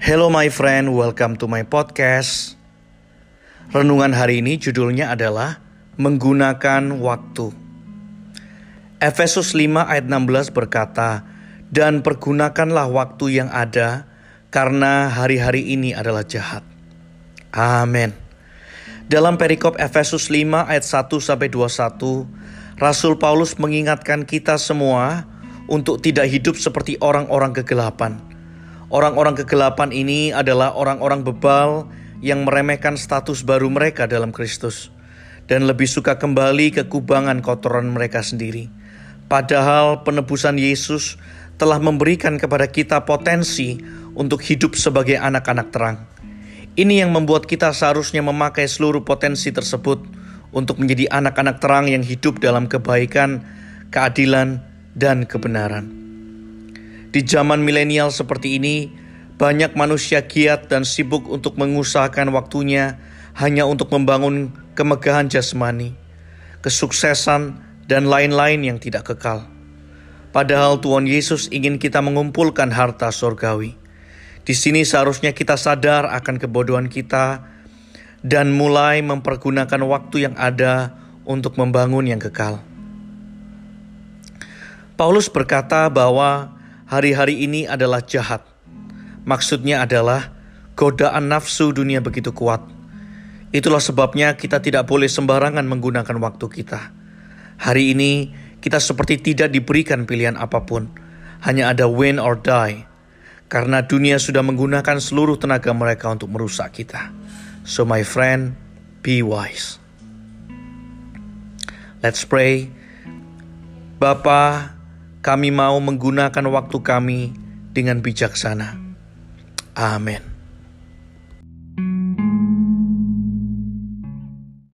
Hello my friend, welcome to my podcast. Renungan hari ini judulnya adalah Menggunakan Waktu. Efesus 5 ayat 16 berkata, Dan pergunakanlah waktu yang ada, karena hari-hari ini adalah jahat. Amin. Dalam perikop Efesus 5 ayat 1 sampai 21, Rasul Paulus mengingatkan kita semua untuk tidak hidup seperti orang-orang kegelapan Orang-orang kegelapan ini adalah orang-orang bebal yang meremehkan status baru mereka dalam Kristus dan lebih suka kembali ke kubangan kotoran mereka sendiri. Padahal penebusan Yesus telah memberikan kepada kita potensi untuk hidup sebagai anak-anak terang. Ini yang membuat kita seharusnya memakai seluruh potensi tersebut untuk menjadi anak-anak terang yang hidup dalam kebaikan, keadilan, dan kebenaran. Di zaman milenial seperti ini, banyak manusia giat dan sibuk untuk mengusahakan waktunya hanya untuk membangun kemegahan jasmani, kesuksesan, dan lain-lain yang tidak kekal. Padahal Tuhan Yesus ingin kita mengumpulkan harta surgawi. Di sini seharusnya kita sadar akan kebodohan kita dan mulai mempergunakan waktu yang ada untuk membangun yang kekal. Paulus berkata bahwa hari-hari ini adalah jahat. Maksudnya adalah godaan nafsu dunia begitu kuat. Itulah sebabnya kita tidak boleh sembarangan menggunakan waktu kita. Hari ini kita seperti tidak diberikan pilihan apa pun, hanya ada win or die. Karena dunia sudah menggunakan seluruh tenaga mereka untuk merusak kita. So my friend, be wise. Let's pray. Bapak, kami mau menggunakan waktu kami dengan bijaksana. Amin.